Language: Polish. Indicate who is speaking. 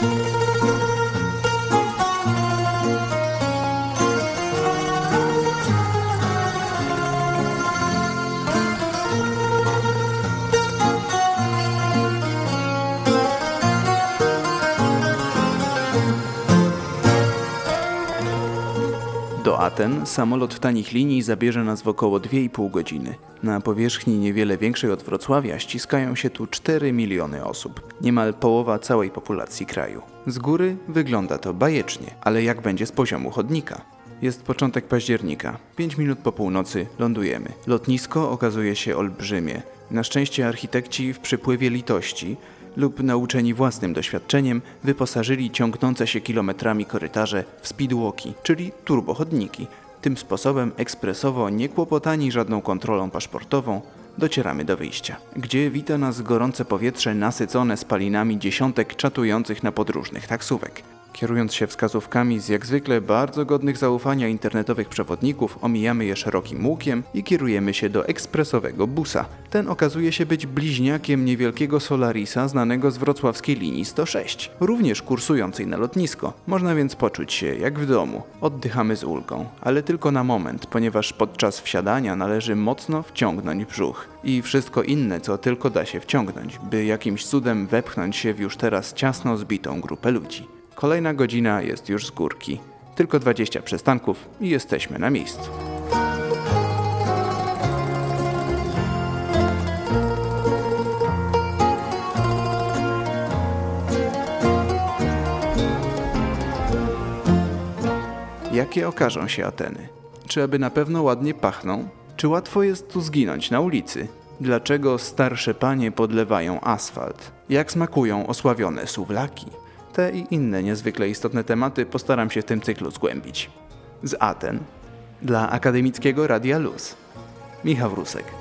Speaker 1: thank you Do Aten samolot tanich linii zabierze nas w około 2,5 godziny. Na powierzchni niewiele większej od Wrocławia ściskają się tu 4 miliony osób, niemal połowa całej populacji kraju. Z góry wygląda to bajecznie, ale jak będzie z poziomu chodnika? Jest początek października. 5 minut po północy lądujemy. Lotnisko okazuje się olbrzymie. Na szczęście architekci w przypływie litości lub nauczeni własnym doświadczeniem wyposażyli ciągnące się kilometrami korytarze w speedwalki, czyli turbochodniki. Tym sposobem ekspresowo, niekłopotani żadną kontrolą paszportową, docieramy do wyjścia, gdzie wita nas gorące powietrze nasycone spalinami dziesiątek czatujących na podróżnych taksówek. Kierując się wskazówkami z jak zwykle bardzo godnych zaufania internetowych przewodników, omijamy je szerokim łukiem i kierujemy się do ekspresowego busa. Ten okazuje się być bliźniakiem niewielkiego Solarisa znanego z wrocławskiej linii 106, również kursującej na lotnisko. Można więc poczuć się jak w domu. Oddychamy z ulgą, ale tylko na moment, ponieważ podczas wsiadania należy mocno wciągnąć brzuch i wszystko inne, co tylko da się wciągnąć, by jakimś cudem wepchnąć się w już teraz ciasno zbitą grupę ludzi. Kolejna godzina jest już z górki. Tylko 20 przystanków i jesteśmy na miejscu. Jakie okażą się Ateny? Czy aby na pewno ładnie pachną? Czy łatwo jest tu zginąć na ulicy? Dlaczego starsze panie podlewają asfalt? Jak smakują osławione suwlaki? Te i inne niezwykle istotne tematy postaram się w tym cyklu zgłębić. Z Aten dla Akademickiego Radia Luz. Michał Rusek.